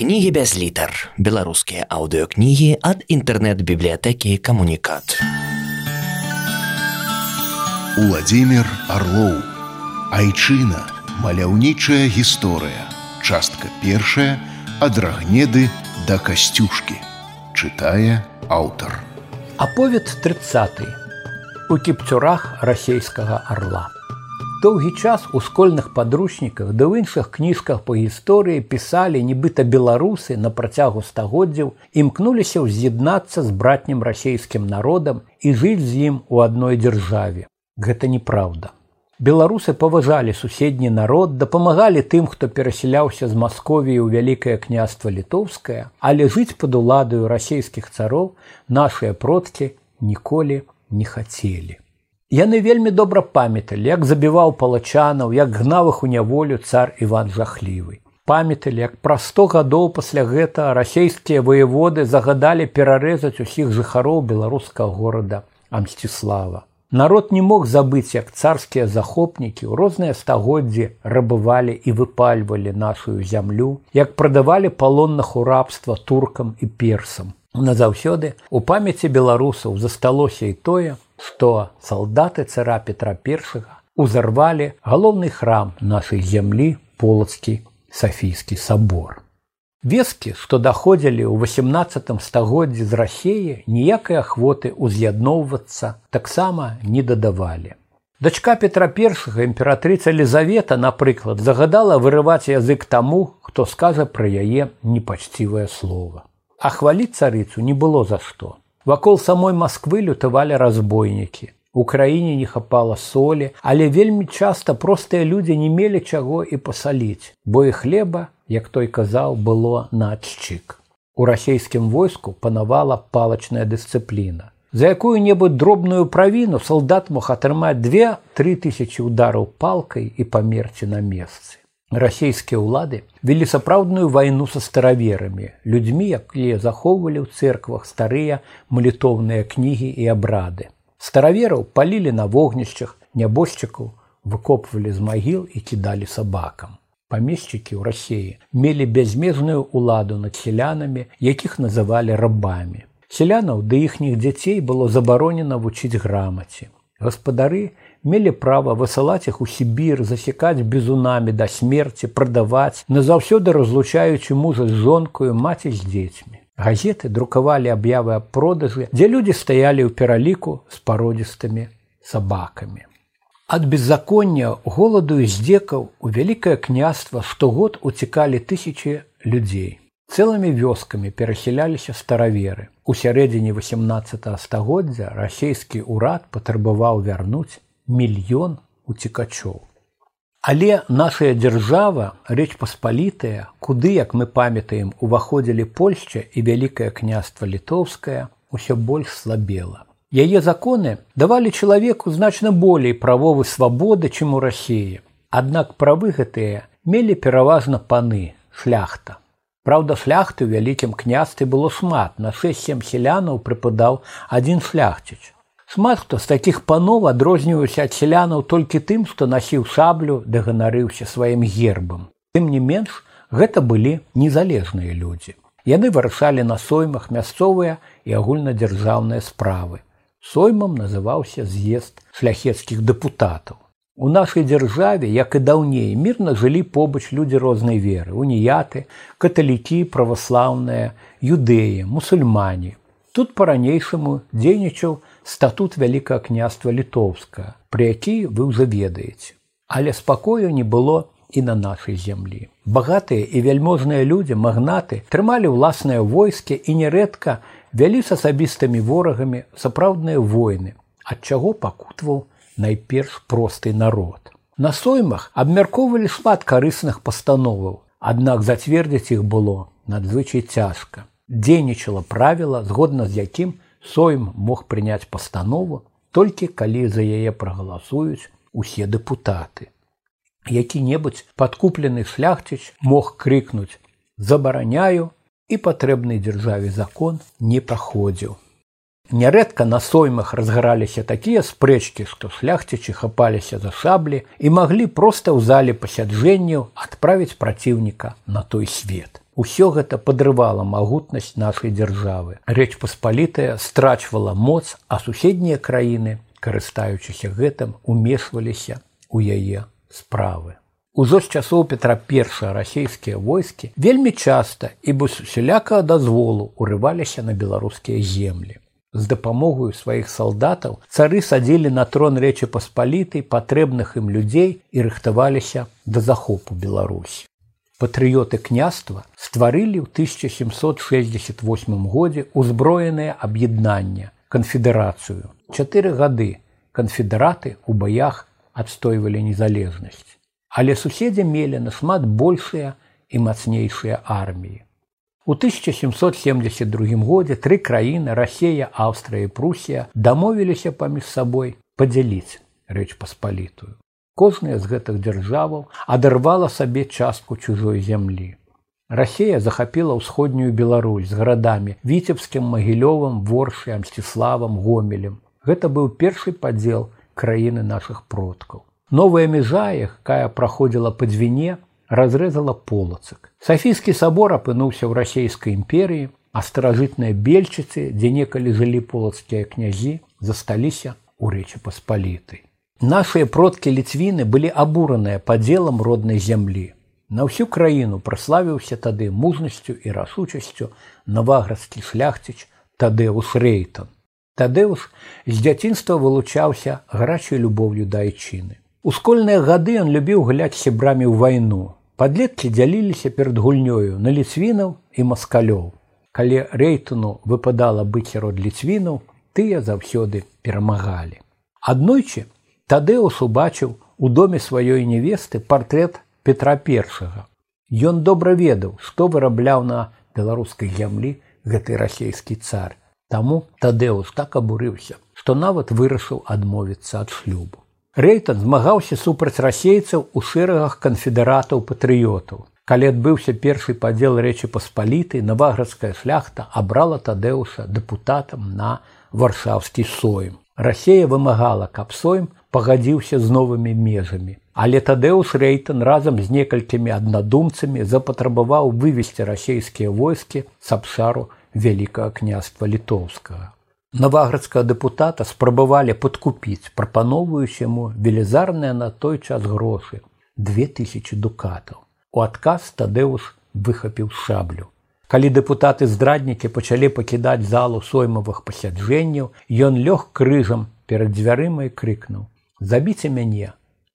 кнігі без літар беларускія аўдыокнігі ад інтэрнэт-бібліятэкі камунікат Уладзімир орлоў айчына. Маляўнічая гісторыя. Частка першая. Ад рагнеды да касцюшкі. Чытае аўтар. Аповед 30 у кіпцюрах расійскага арла доўгі час у скольных падручніках да ў іншых кніжках па гісторыі пісалі нібыта беларусы на працягу стагоддзяў імкнуліся ўз'яднацца з братнім расійскім народам і жыць з ім у адной дзяржаве. Гэта неправда беларусы паважалі суседні народ дапамагалі тым хто перасяляўся з масковіі ў вялікае княства літоўскае але жыць пад уладаю расійскіх цароў нашыя продкі ніколі не хацелі Яны вельмі добра памяталі, як забіваў палачанаў, як гнаў іх у няволю цар Іван жахлівы. Памяталі, як праз сто гадоў пасля гэта расійскія воеводы загадалі перарэзаць усіх жыхароў беларускага горада Амсціслава. Народ не мог забыць, як царскія захопнікі ў розныя стагоддзі рабывалі і выпальвалі нашу зямлю, як прадавалі палонных у рабства туркам і персам. Назаўсёды у памяці беларусаў засталося і тое, што салдаты цара Петра I узарвалі галоўны храм нашай зямлі полацкі Сафійскі сабор. Вескі, што даходзілі ў 18 стагоддзі з рассеі, ніякай ахвоты ўз'ядноўвацца таксама не дадавалі. Дачка Петра I імператрыца Лізавета, напрыклад, загадала вырываць язык таму, хто скажа пра яе непачцівае слово. А хваліць царыцу не было за што. Вакол самой Масквы лютавалі разбойнікі. У краіне не хапала солі, але вельмі часта простыя людзі не мелі чаго і пасаліць, бо і хлеба, як той казаў, было надшчык. У расійскім войску панавала палачная дысцыпліна. За якую-небудзь дробную правіну салдат мог атрымаць две-тры тысячи удараў палкай і памерці на месцы расійскія ўлады вялі сапраўдную вайну са стараверамі людзьмі якія захоўвалі ў церквах старыя малітоўныя кнігі і абрады. Старавераў палілі на вогнішчах нябожчыкаў выкопвалі з магіл і кідалі сабакам. Памешчыкі ў рассеі мелі бязмезную ўладу над селянамі якіх называлі рабамі. Селянаў ды іхніх дзяцей было забаронена вучыць грамаці гаспадары мелі права высылаць іх у Сібір, засекаць безунамі да смерці, прадаваць, назаўсёды разлучаючы мужа з жонкаю маці з дзецьмі. Газеты друкавалі аб'явы аб продажы, дзе людзі стаялі ў пераліку з пародзістымі сабакамі. Ад беззаконня голаду і здзекаў у вялікае княства штогод уцікалі тысячи людзей. Цэлымі вёскамі перасяляліся стараверы. У сярэдзіне 18 стагоддзя расійскі ўрад патрабаваў вярнуць мільён уцікачоў. Але нашая дзяржава рэч паспалітая, куды, як мы памятаем, уваходзілі Польшча і вялікае княства літоўскае ўсё больш слабела. Яе законы давалі чалавеку значна болей правовы свабоды, чым у рассіі. Аднак правы гэтыя мелі пераважна паны, шляхта. Праўда, шляхты ў вялікім княстве было шмат, на 6-7 селянаў прыпадаў адзін шляхціч. Шмат хто з такіх паноў адрозніваўся ад сялянаў толькі тым, што насіў саблю ды ганарыўся сваім гербам. Тым не менш, гэта былі незалежныя людзі. Яны вырашалі на соймах мясцовыя і агульнадзяржаўныя справы. Соймам называўся з'езд шляхецкіх дэпутатаў. У нашай дзяржаве, як і даўней, мірна жылі побач людзі рознай веры, уніяты, каталікі, праваслаўныя, юдэі, мусульмане. Тут па-ранейшаму дзейнічаў статут вялікага княства літоўска, пры які вы ўжо ведаеце. Але спакою не было і на нашай зямлі. Багатыя і вяльможныя людзі магнаты трымалі ўласныя войскі і нярэдка вялі з асабістымі ворагамі сапраўдныя войны, ад чаго пакутваў найперш просты народ. На соймах абмяркоўвалі шмат карысных пастановаў, аднак зацвердзіць іх было надзвычай цяжка. Дзейнічала правіла, згодна з якім Сойм мог прыняць пастанову толькі калі за яе прагаласуюць усе дэпутаты. Які-небудзь падкуплены шляхціч мог крыкнуць: забараняю і патрэбны дзяржаве закон не праходзіў. Нярэдка на соймах разгараліся такія спрэчкі, што шляхцічы хапаліся за шаблі і маглі проста ў зале пасяджэнняў адправіць праціўніка на той свет. Усё гэта падрывала магутнасць нашай дзяржавы. Рэч паспалітая страчвала моц, а суседнія краіны, карыстаючыся гэтым, умешваліся ў яе справы. Ужо з часоў Петра перша расійскія войскі вельмі часта і без усялякага дазволу урываліся на беларускія землі. З дапамогаю сваіх салдатаў цары садзілі на трон рэчы паспалітай патрэбных ім людзей і рыхтаваліся да захопу Беларусі патрыёты княства стварылі ў 1768 годзе ўзброенае аб'яднанне канфедэрацыю. Чатыры гады канфедэраты ў баях адстойвалі незалежнасць. Але суседзі мелі нашмат большыя і мацнейшыя арміі. У 1772 годзе тры краіны Расея, Аўстрыя і Прусія дамовіліся паміж сабой падзяліць рэч паспалітую. Кожная з гэтых дзяржаваў адарвала сабе частку чужой зямлі. Расія захапіла ўсходнюю Беларусь з гарадамі віцебскім магілёвым воршам сціславам гомелем. Гэта быў першы падзел краіны нашых продкаў. Новая межа, якая праходзіла па дзвіне, разрэзала полацак. Сафійскі сабор апынуўся ў расійскай імперыі, а старажытныя бельчыцы, дзе некалі жылі полацкія князі, засталіся ў рэчы паспалітай. Нашыя продкі ліцвіны былі абураныя падзелам роднай зямлі. На ўсю краіну праславіўся тады мужнасцю і рашучасцю наваградскі шляхціч Тадэус Рэйтон. Тадэус з дзяцінства вылучаўся гарачай любоўю да айчыны. У скольныя гады ён любіў гуляць сябрамі ў вайну. Падлеткі дзяліліся перад гульнёю на ліцвінаў і маскалёў. Калі рэйтону выпадала быць сярод ліцвінаў, тыя заўсёды перамагалі. Аднойчы Тадеус убачыў у доме сваёй невесты партрэт Петра першага. Ён добра ведаў, што вырабляў на беларускай зямлі гэты расійскі цар. Таму Тадеус так абурыўся, што нават вырашыў адмовіцца ад шлюбу. Рэйтан змагаўся супраць расейцаў у шэрагах канфедэратаў патрыётаў. Калі адбыўся першы падзел рэчы паспаліты, наваградская шляхта абрала Тадеуса дэпутатам на варшаўскі соем. Расея вымагала, каб соем пагадзіўся з новымі межамі. Але Тадэус Рэйтан разам з некалькімі аднадумцамі запатрабаваў вывесці расійскія войскі з абшару вялікага княства літоўскага. Наваградскага дэпутата спрабавалі падкупіць, прапаноўваюць яму велізарныя на той час грошы 2000 дукатаў. У адказ Тадэус выхапіў шаблю. Калі дэпутаты здраднікі пачалі пакідаць залу соймавых пасяджэнняў, ён лёг крыжам перад дзвярыма і крыкнуў: забіце мяне,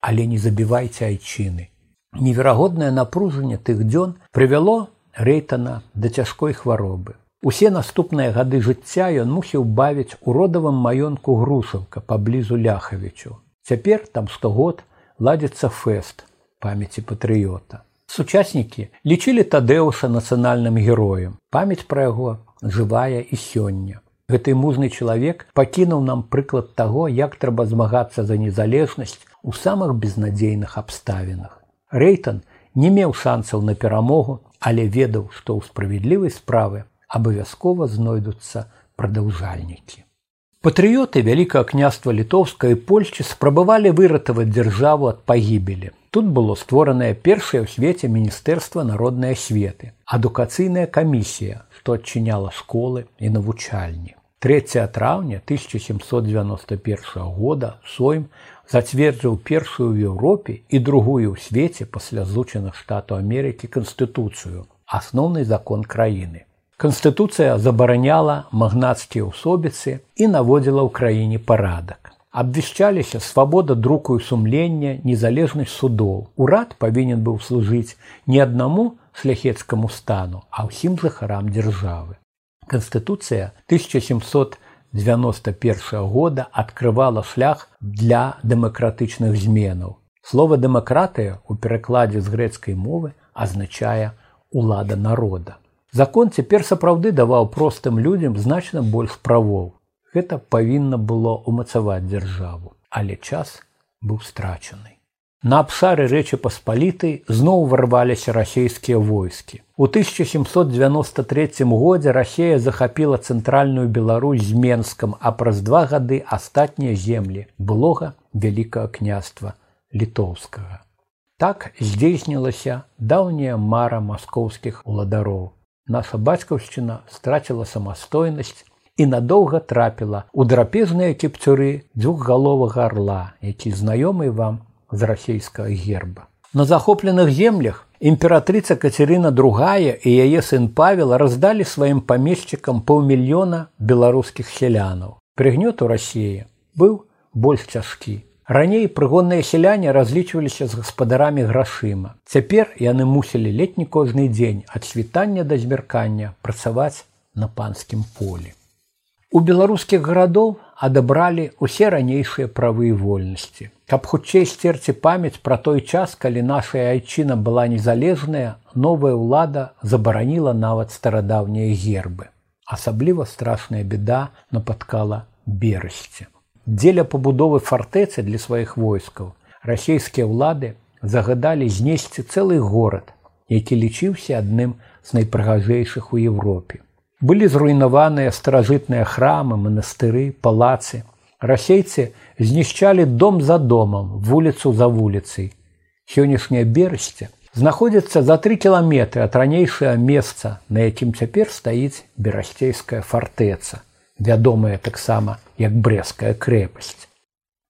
але не забівайце айчыны. Неверагоднае напружанне тых дзён прывяло рэйтана да цяжкой хваробы. Усе наступныя гады жыцця ён мусіў бавіць у родавым маёнку грушаўка паблізу ляхавічу. Цяпер там сто год ладзіцца фэст памяці патрыёта. Сучаснікі лічылі тадэуса нацыянальным героем. памяць пра яго жывая і сёння. Гэты мужны чалавек пакінуў нам прыклад таго, як трэба змагацца за незалежнасць у самых безнадзейных абставінах. Рэйтан не меў шансаў на перамогу, але ведаў, што ў справядлівай справы абавязкова знойдуцца прадаўжальнікі. Патрыёты вялікага княства літоўска і Польшчы спрабавалі выратаваць дзяржаву ад пагібелі. Тут было створанае першае ў свеце міністэрства народнай асветы, адукацыйная камісія, што адчыняла школы і навучальні. 3 траўня 1791 года сойм зацвердзіў першую ў Еўропе і другую ў свеце пасля злучаных штатаў Амерыкі канстытуцыю, асноўны закон краіны. Канстытуцыя забараняла магнацкія ўсобіцы і наводзіла ў краіне парадак. Абвяшчаліся свабода друку і сумлення, незалежнасць судоў. Урад павінен быў служыць не аднаму шляхецкаму стану, а ўсім жыхарам дзяржавы. Канстытуцыя 1791 года адкрывала шлях для дэмакратычных зменаў. Слова дэмакратыя ў перакладзе з грэцкай мовы азначае улада народа. Закон цяпер сапраўды даваў простым людзям значна больш правоў. Гэта павінна было ўмацаваць дзяржаву, але час быў страчаны. На абшары рэчы паспалітай зноў варваліся расійскія войскі. У 1793 годзе Расея захапіла цэнтральную Беларусь з Менскам, а праз два гады астатнія землі былога вялікага княства літоўскага. Так здзейснілася даўняя мара маскоўскіх уладароў. Наша бацькаўшчына страціла самастойнасць і надоўга трапіла ў драпезныя кіпцюры дзвюхгаловага арла, які знаёмы вам з расійскага герба. На захопленых землях імператрыца Кацярына другая і яе сын Павел раздалі сваім памешчыкам паўмільёна беларускіх сялянаў. Прыгнёт у рассіі быў больш цяжкі. Раней прыгонныя сяляне разлічваліся з гаспадарамі грашыма. Цяпер яны мусілі летні кожны дзень ад світання да змяркання працаваць на панскім полі. У беларускіх гарадоў адабралі ўсе ранейшыя правы і вольнасці. Каб хутчэй сцерці памяць пра той час, калі наша айчына была незалежная, новая ўлада забараніла нават старадаўнія гербы. Асабліва страшная беда напаткала берасці дзеля пабудовы фартэцы для сваіх войскаў расійскія ўлады загадалі знесці цэлы горад, які лічыўся адным з найпрыгажэйшых у Еўропе. Былі зруйнаваныя старажытныя храмы, манастыры, палацы. Расейцы знішчалі дом за домам, вуліцу за вуліцай. Сённяшняе берасце знаходзіцца за тры кіламетры ад ранейшае месца, на якім цяпер стаіць берасцейская фартэца вядомая таксама як брэская крэпасць.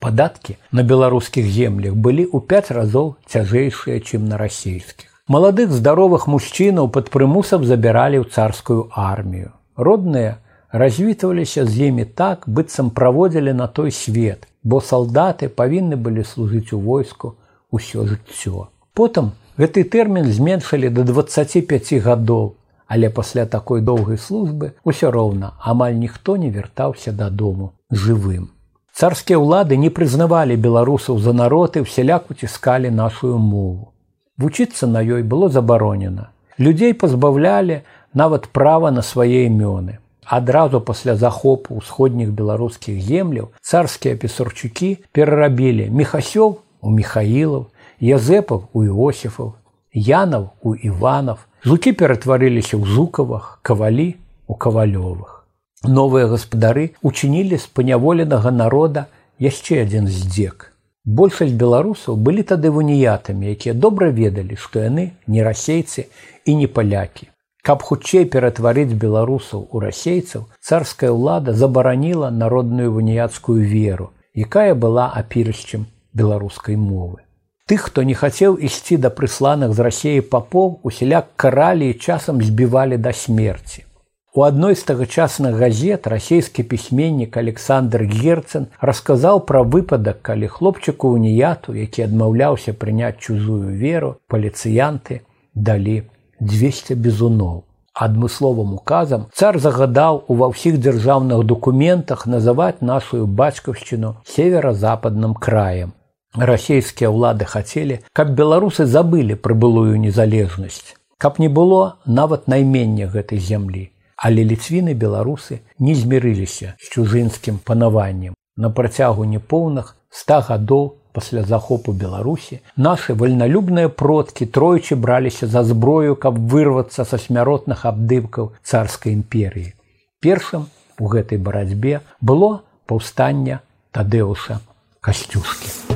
Падаткі на беларускіх землях былі ў пяць разоў цяжэйшыя, чым на расійскіх. Маладых здаровых мужчынаў пад прымусам забіралі ў царскую армію. Родныя развітваліся з імі так, быццам праводзілі на той свет, бо салдаты павінны былі служыць у войску ўсё жыццё. Потым гэты тэрмін зменшылі да 25 гадоў, але пасля такой доўгай службы ўсё роўна амаль ніхто не вяртаўся дадому жывым. Царскія ўлады не прызнавалі беларусаў за народ і ўсяляк уціскалі нашу мову. Вучыцца на ёй было забаронена. Людзей пазбаўлялі нават права на свае імёны. Адразу пасля захопу ўсходніх беларускіх земляў царскія пісарчукі перарабілі мехасёў у михаілаў, язэпаў у іосифаў, янаў у іванов, Жукі ператварыліся ў жукавах, кавалі у кавалёвых. Новыя гаспадары учынілі з паняволенага народа яшчэ адзін здзек. Большасць беларусаў былі тады вуніятамі, якія добра ведалі, што яны не расейцы і не палякі. Каб хутчэй ператварыць беларусаў у расейцаў, царская ўлада забараніла народную вуніяцкую веру, якая была апірышчым беларускай мовы. Тых, хто не хацеў ісці да прысланых з рассеі папоў, усяляк каралі і часам збівалі да смерці. У адной з тагачасных газет расійскі пісьменнік Александр Герцн расказаў пра выпадак, калі хлопчыку уніяту, які адмаўляўся прыняць чужую веру, паліцыянты далі 200 бізуноў. Адмысловым указам цар загадаў у ва ўсіх дзяржаўных дакументах называць нашу бацькаўшчыну северо-западным краем расійскія ўлады хацелі, каб беларусы забылі пра былую незалежнасць, каб не было нават наймення гэтай зямлі. Але ліцвіны беларусы не змірыліся з чужынскім панаваннем. На працягу непоўных 100 гадоў пасля захопу Беларусі нашы вальналюбныя продкі тройчы браліся за зброю, каб вырвацца са смяротных абдымкаў царскай імперіі. Першым у гэтай барацьбе было паўстання Тадэуса касцюшкі.